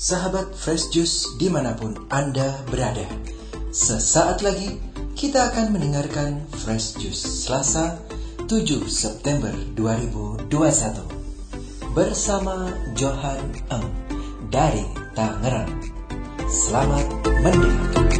sahabat Fresh Juice di mana pun Anda berada. Sesaat lagi kita akan mendengarkan Fresh Juice Selasa 7 September 2021 bersama Johan Eng dari Tangerang. Selamat mendengarkan.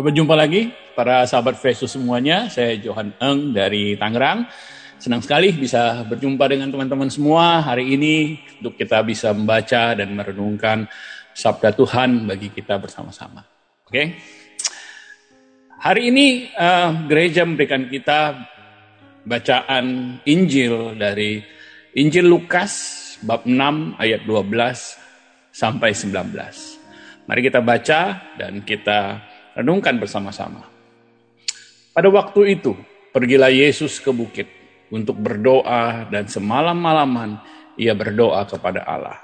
Sampai jumpa lagi para sahabat Fresh semuanya. Saya Johan Eng dari Tangerang. Senang sekali bisa berjumpa dengan teman-teman semua hari ini untuk kita bisa membaca dan merenungkan sabda Tuhan bagi kita bersama-sama. Oke. Hari ini uh, gereja memberikan kita bacaan Injil dari Injil Lukas bab 6 ayat 12 sampai 19. Mari kita baca dan kita renungkan bersama-sama. Pada waktu itu, pergilah Yesus ke bukit untuk berdoa dan semalam-malaman ia berdoa kepada Allah.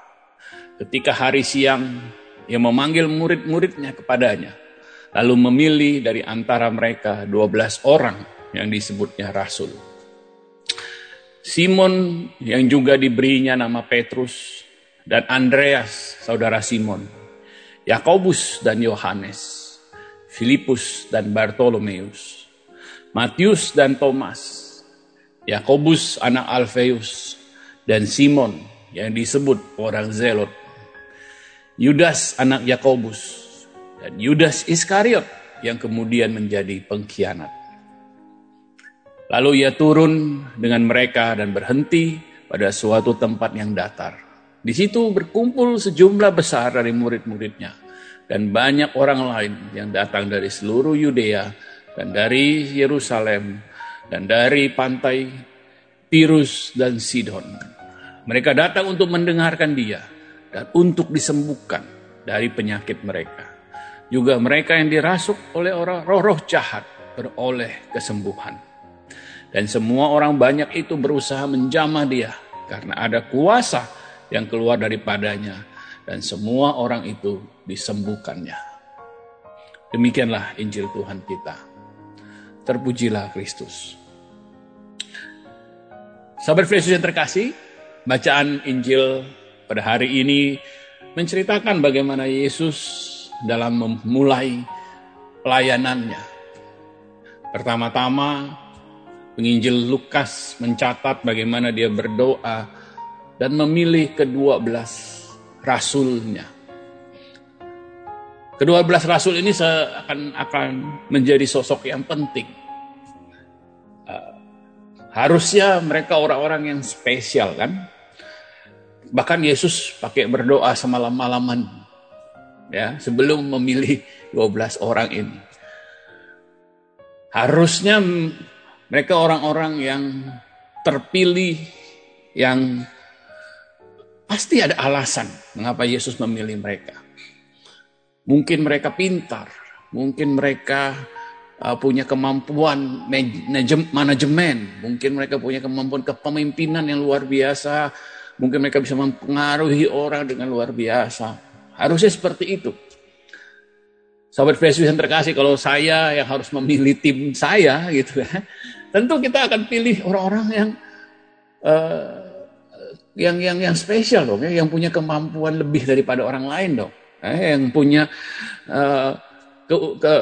Ketika hari siang, ia memanggil murid-muridnya kepadanya, lalu memilih dari antara mereka 12 orang yang disebutnya rasul. Simon yang juga diberinya nama Petrus dan Andreas saudara Simon, Yakobus dan Yohanes, Filipus dan Bartolomeus, Matius dan Thomas, Yakobus anak Alfeus, dan Simon yang disebut orang Zelot, Yudas anak Yakobus, dan Yudas Iskariot yang kemudian menjadi pengkhianat. Lalu ia turun dengan mereka dan berhenti pada suatu tempat yang datar. Di situ berkumpul sejumlah besar dari murid-muridnya dan banyak orang lain yang datang dari seluruh Yudea dan dari Yerusalem dan dari pantai Tirus dan Sidon. Mereka datang untuk mendengarkan dia dan untuk disembuhkan dari penyakit mereka. Juga mereka yang dirasuk oleh orang roh-roh jahat beroleh kesembuhan. Dan semua orang banyak itu berusaha menjamah dia karena ada kuasa yang keluar daripadanya dan semua orang itu disembuhkannya. Demikianlah Injil Tuhan kita. Terpujilah Kristus. Sahabat Yesus yang terkasih, bacaan Injil pada hari ini menceritakan bagaimana Yesus dalam memulai pelayanannya. Pertama-tama, penginjil Lukas mencatat bagaimana dia berdoa dan memilih kedua belas rasulnya. Kedua belas rasul ini akan akan menjadi sosok yang penting. Uh, harusnya mereka orang-orang yang spesial kan. Bahkan Yesus pakai berdoa semalam-malaman ya sebelum memilih 12 orang ini. Harusnya mereka orang-orang yang terpilih yang Pasti ada alasan mengapa Yesus memilih mereka. Mungkin mereka pintar, mungkin mereka uh, punya kemampuan manajemen, mungkin mereka punya kemampuan kepemimpinan yang luar biasa, mungkin mereka bisa mempengaruhi orang dengan luar biasa. Harusnya seperti itu. Sahabat Yesus yang terkasih, kalau saya yang harus memilih tim saya gitu ya, tentu kita akan pilih orang-orang yang uh, yang yang yang spesial dong, ya, yang punya kemampuan lebih daripada orang lain dong, eh, yang punya uh, ke, ke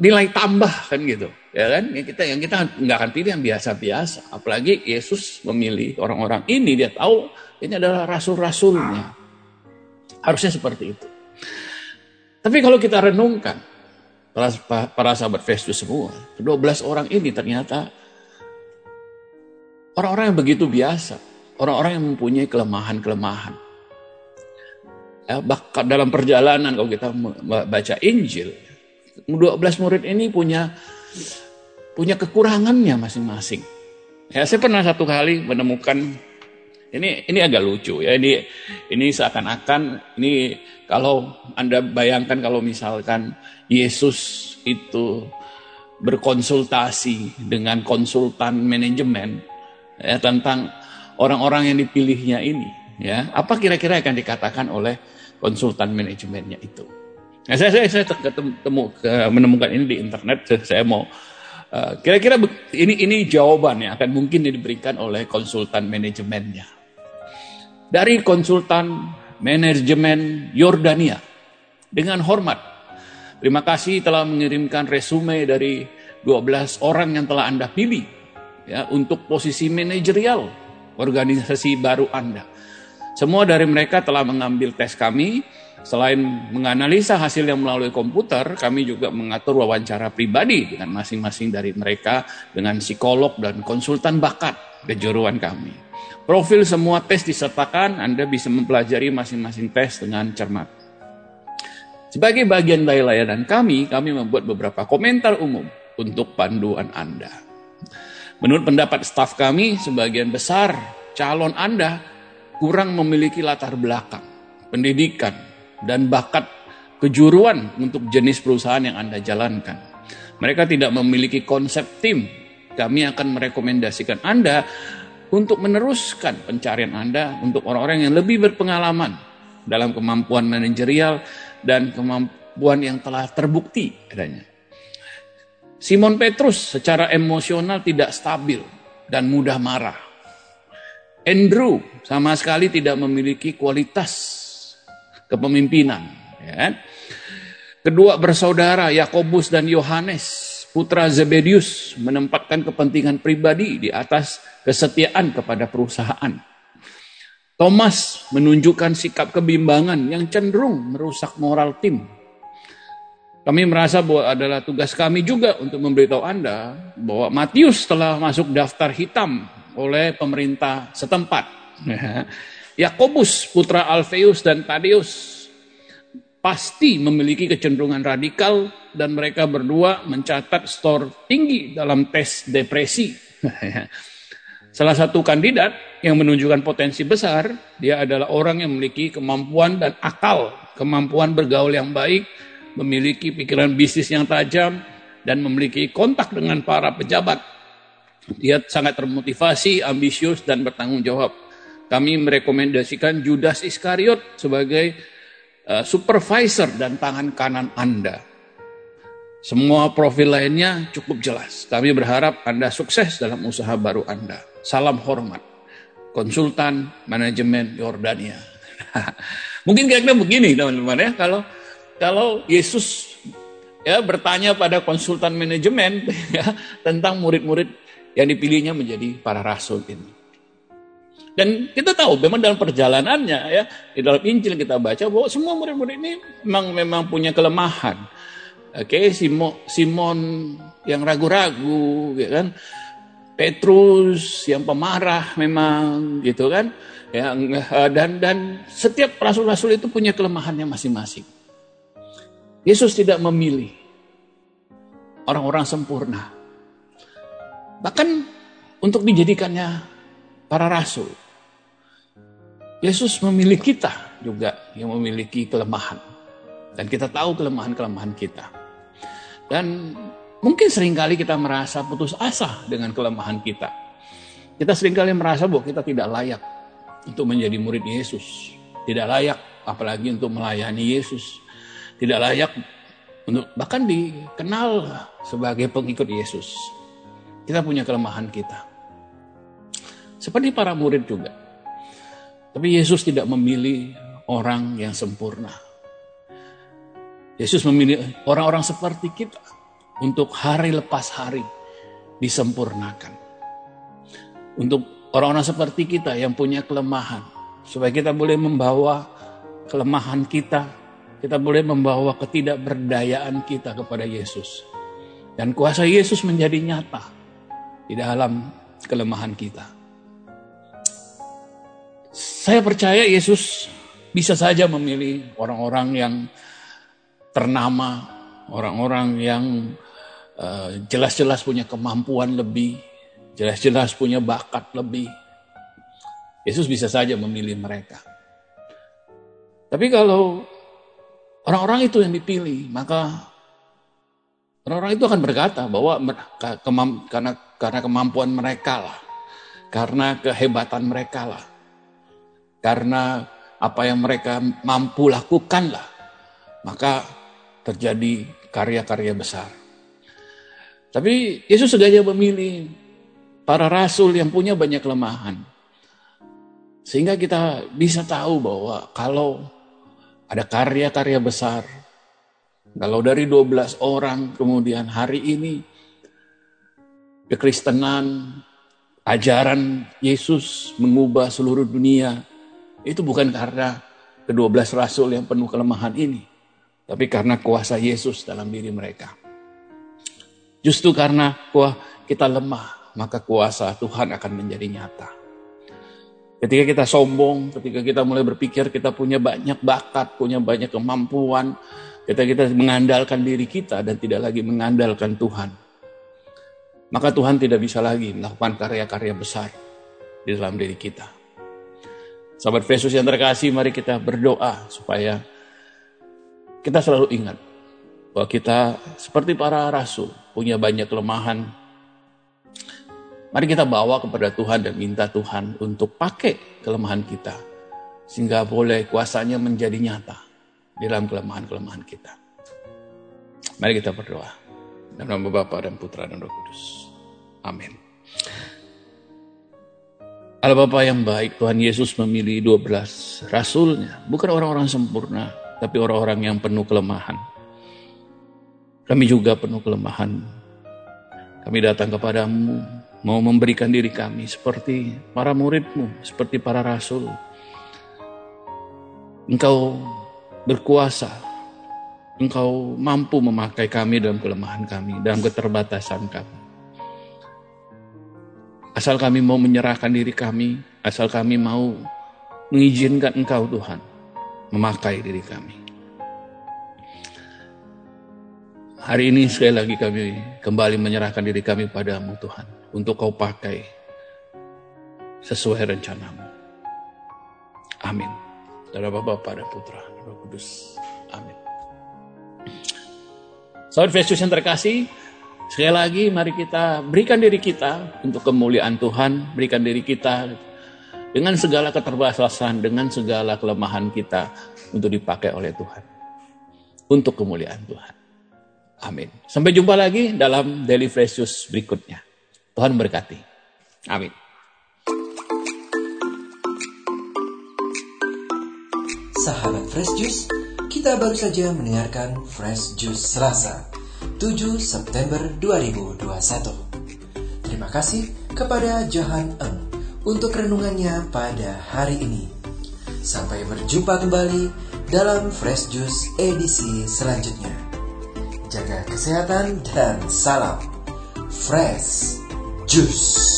nilai tambah kan gitu, ya kan? Yang kita yang kita nggak akan pilih yang biasa-biasa, apalagi Yesus memilih orang-orang ini. Dia tahu ini adalah rasul-rasulnya, harusnya seperti itu. Tapi kalau kita renungkan para, para sahabat Festus semua, 12 orang ini ternyata orang-orang yang begitu biasa orang-orang yang mempunyai kelemahan-kelemahan. Ya, bahkan dalam perjalanan kalau kita baca Injil, 12 murid ini punya punya kekurangannya masing-masing. Ya, saya pernah satu kali menemukan ini ini agak lucu ya. Ini ini seakan-akan ini kalau Anda bayangkan kalau misalkan Yesus itu berkonsultasi dengan konsultan manajemen ya tentang orang-orang yang dipilihnya ini ya apa kira-kira akan dikatakan oleh konsultan manajemennya itu Nah, saya saya, saya ketemu menemukan ini di internet. Saya mau uh, kira-kira ini ini jawaban yang akan mungkin diberikan oleh konsultan manajemennya. Dari konsultan manajemen Yordania dengan hormat. Terima kasih telah mengirimkan resume dari 12 orang yang telah Anda pilih ya untuk posisi manajerial organisasi baru Anda. Semua dari mereka telah mengambil tes kami. Selain menganalisa hasil yang melalui komputer, kami juga mengatur wawancara pribadi dengan masing-masing dari mereka dengan psikolog dan konsultan bakat kejuruan kami. Profil semua tes disertakan, Anda bisa mempelajari masing-masing tes dengan cermat. Sebagai bagian dari layanan kami, kami membuat beberapa komentar umum untuk panduan Anda. Menurut pendapat staf kami, sebagian besar calon Anda kurang memiliki latar belakang, pendidikan, dan bakat kejuruan untuk jenis perusahaan yang Anda jalankan. Mereka tidak memiliki konsep tim. Kami akan merekomendasikan Anda untuk meneruskan pencarian Anda untuk orang-orang yang lebih berpengalaman dalam kemampuan manajerial dan kemampuan yang telah terbukti adanya. Simon Petrus secara emosional tidak stabil dan mudah marah. Andrew sama sekali tidak memiliki kualitas kepemimpinan. Ya. Kedua bersaudara Yakobus dan Yohanes putra Zebedius menempatkan kepentingan pribadi di atas kesetiaan kepada perusahaan. Thomas menunjukkan sikap kebimbangan yang cenderung merusak moral tim. Kami merasa bahwa adalah tugas kami juga untuk memberitahu Anda bahwa Matius telah masuk daftar hitam oleh pemerintah setempat. Yakobus, putra Alfeus dan Tadeus pasti memiliki kecenderungan radikal dan mereka berdua mencatat skor tinggi dalam tes depresi. Salah satu kandidat yang menunjukkan potensi besar, dia adalah orang yang memiliki kemampuan dan akal, kemampuan bergaul yang baik, memiliki pikiran bisnis yang tajam, dan memiliki kontak dengan para pejabat dia sangat termotivasi, ambisius, dan bertanggung jawab. Kami merekomendasikan Judas Iskariot sebagai uh, supervisor dan tangan kanan Anda. Semua profil lainnya cukup jelas. Kami berharap Anda sukses dalam usaha baru Anda. Salam hormat. Konsultan Manajemen Yordania. Mungkin kira-kira begini teman-teman ya. Kalau kalau Yesus ya bertanya pada konsultan manajemen ya, tentang murid-murid yang dipilihnya menjadi para rasul ini. Dan kita tahu memang dalam perjalanannya ya di dalam Injil kita baca bahwa semua murid-murid ini memang memang punya kelemahan. Oke, Simon, Simon yang ragu-ragu, gitu kan? Petrus yang pemarah memang gitu kan? Ya, dan dan setiap rasul-rasul itu punya kelemahannya masing-masing. Yesus tidak memilih orang-orang sempurna. Bahkan untuk dijadikannya para rasul. Yesus memilih kita juga yang memiliki kelemahan. Dan kita tahu kelemahan-kelemahan kita. Dan mungkin sering kali kita merasa putus asa dengan kelemahan kita. Kita sering kali merasa bahwa kita tidak layak untuk menjadi murid Yesus. Tidak layak apalagi untuk melayani Yesus. Tidak layak untuk bahkan dikenal sebagai pengikut Yesus. Kita punya kelemahan kita. Seperti para murid juga. Tapi Yesus tidak memilih orang yang sempurna. Yesus memilih orang-orang seperti kita untuk hari lepas hari disempurnakan. Untuk orang-orang seperti kita yang punya kelemahan, supaya kita boleh membawa kelemahan kita, kita boleh membawa ketidakberdayaan kita kepada Yesus. Dan kuasa Yesus menjadi nyata di dalam kelemahan kita. Saya percaya Yesus bisa saja memilih orang-orang yang ternama, orang-orang yang eh, jelas-jelas uh, punya kemampuan lebih, jelas-jelas punya bakat lebih. Yesus bisa saja memilih mereka. Tapi kalau orang-orang itu yang dipilih, maka Orang-orang itu akan berkata bahwa karena karena kemampuan mereka lah, karena kehebatan mereka lah, karena apa yang mereka mampu lakukan lah, maka terjadi karya-karya besar. Tapi Yesus sengaja memilih para rasul yang punya banyak kelemahan. Sehingga kita bisa tahu bahwa kalau ada karya-karya besar, kalau dari 12 orang kemudian hari ini kekristenan, ajaran Yesus mengubah seluruh dunia, itu bukan karena kedua belas rasul yang penuh kelemahan ini, tapi karena kuasa Yesus dalam diri mereka. Justru karena kuah kita lemah, maka kuasa Tuhan akan menjadi nyata. Ketika kita sombong, ketika kita mulai berpikir kita punya banyak bakat, punya banyak kemampuan, ketika kita mengandalkan diri kita dan tidak lagi mengandalkan Tuhan, maka Tuhan tidak bisa lagi melakukan karya-karya besar di dalam diri kita. Sahabat Yesus yang terkasih, mari kita berdoa supaya kita selalu ingat bahwa kita seperti para rasul punya banyak kelemahan. Mari kita bawa kepada Tuhan dan minta Tuhan untuk pakai kelemahan kita sehingga boleh kuasanya menjadi nyata di dalam kelemahan-kelemahan kita. Mari kita berdoa. Dalam nama Bapa dan Putra dan Roh Kudus. Amin. Allah Bapa yang baik, Tuhan Yesus memilih 12 rasulnya. Bukan orang-orang sempurna, tapi orang-orang yang penuh kelemahan. Kami juga penuh kelemahan. Kami datang kepadamu, mau memberikan diri kami seperti para muridmu, seperti para rasul. Engkau berkuasa Engkau mampu memakai kami dalam kelemahan kami, dalam keterbatasan kami. Asal kami mau menyerahkan diri kami, asal kami mau mengizinkan Engkau Tuhan memakai diri kami. Hari ini sekali lagi kami kembali menyerahkan diri kami padamu Tuhan. Untuk kau pakai sesuai rencanamu. Amin. Dalam Bapa dan Putra, Roh Kudus. Amin. Sahabat Yesus yang terkasih, sekali lagi mari kita berikan diri kita untuk kemuliaan Tuhan, berikan diri kita dengan segala keterbatasan, dengan segala kelemahan kita untuk dipakai oleh Tuhan. Untuk kemuliaan Tuhan. Amin. Sampai jumpa lagi dalam Daily Fresh berikutnya. Tuhan berkati. Amin. Sahabat Fresh Juice, kita baru saja mendengarkan Fresh Juice Selasa, 7 September 2021. Terima kasih kepada Johan Eng untuk renungannya pada hari ini. Sampai berjumpa kembali dalam Fresh Juice edisi selanjutnya. Jaga kesehatan dan salam Fresh Juice.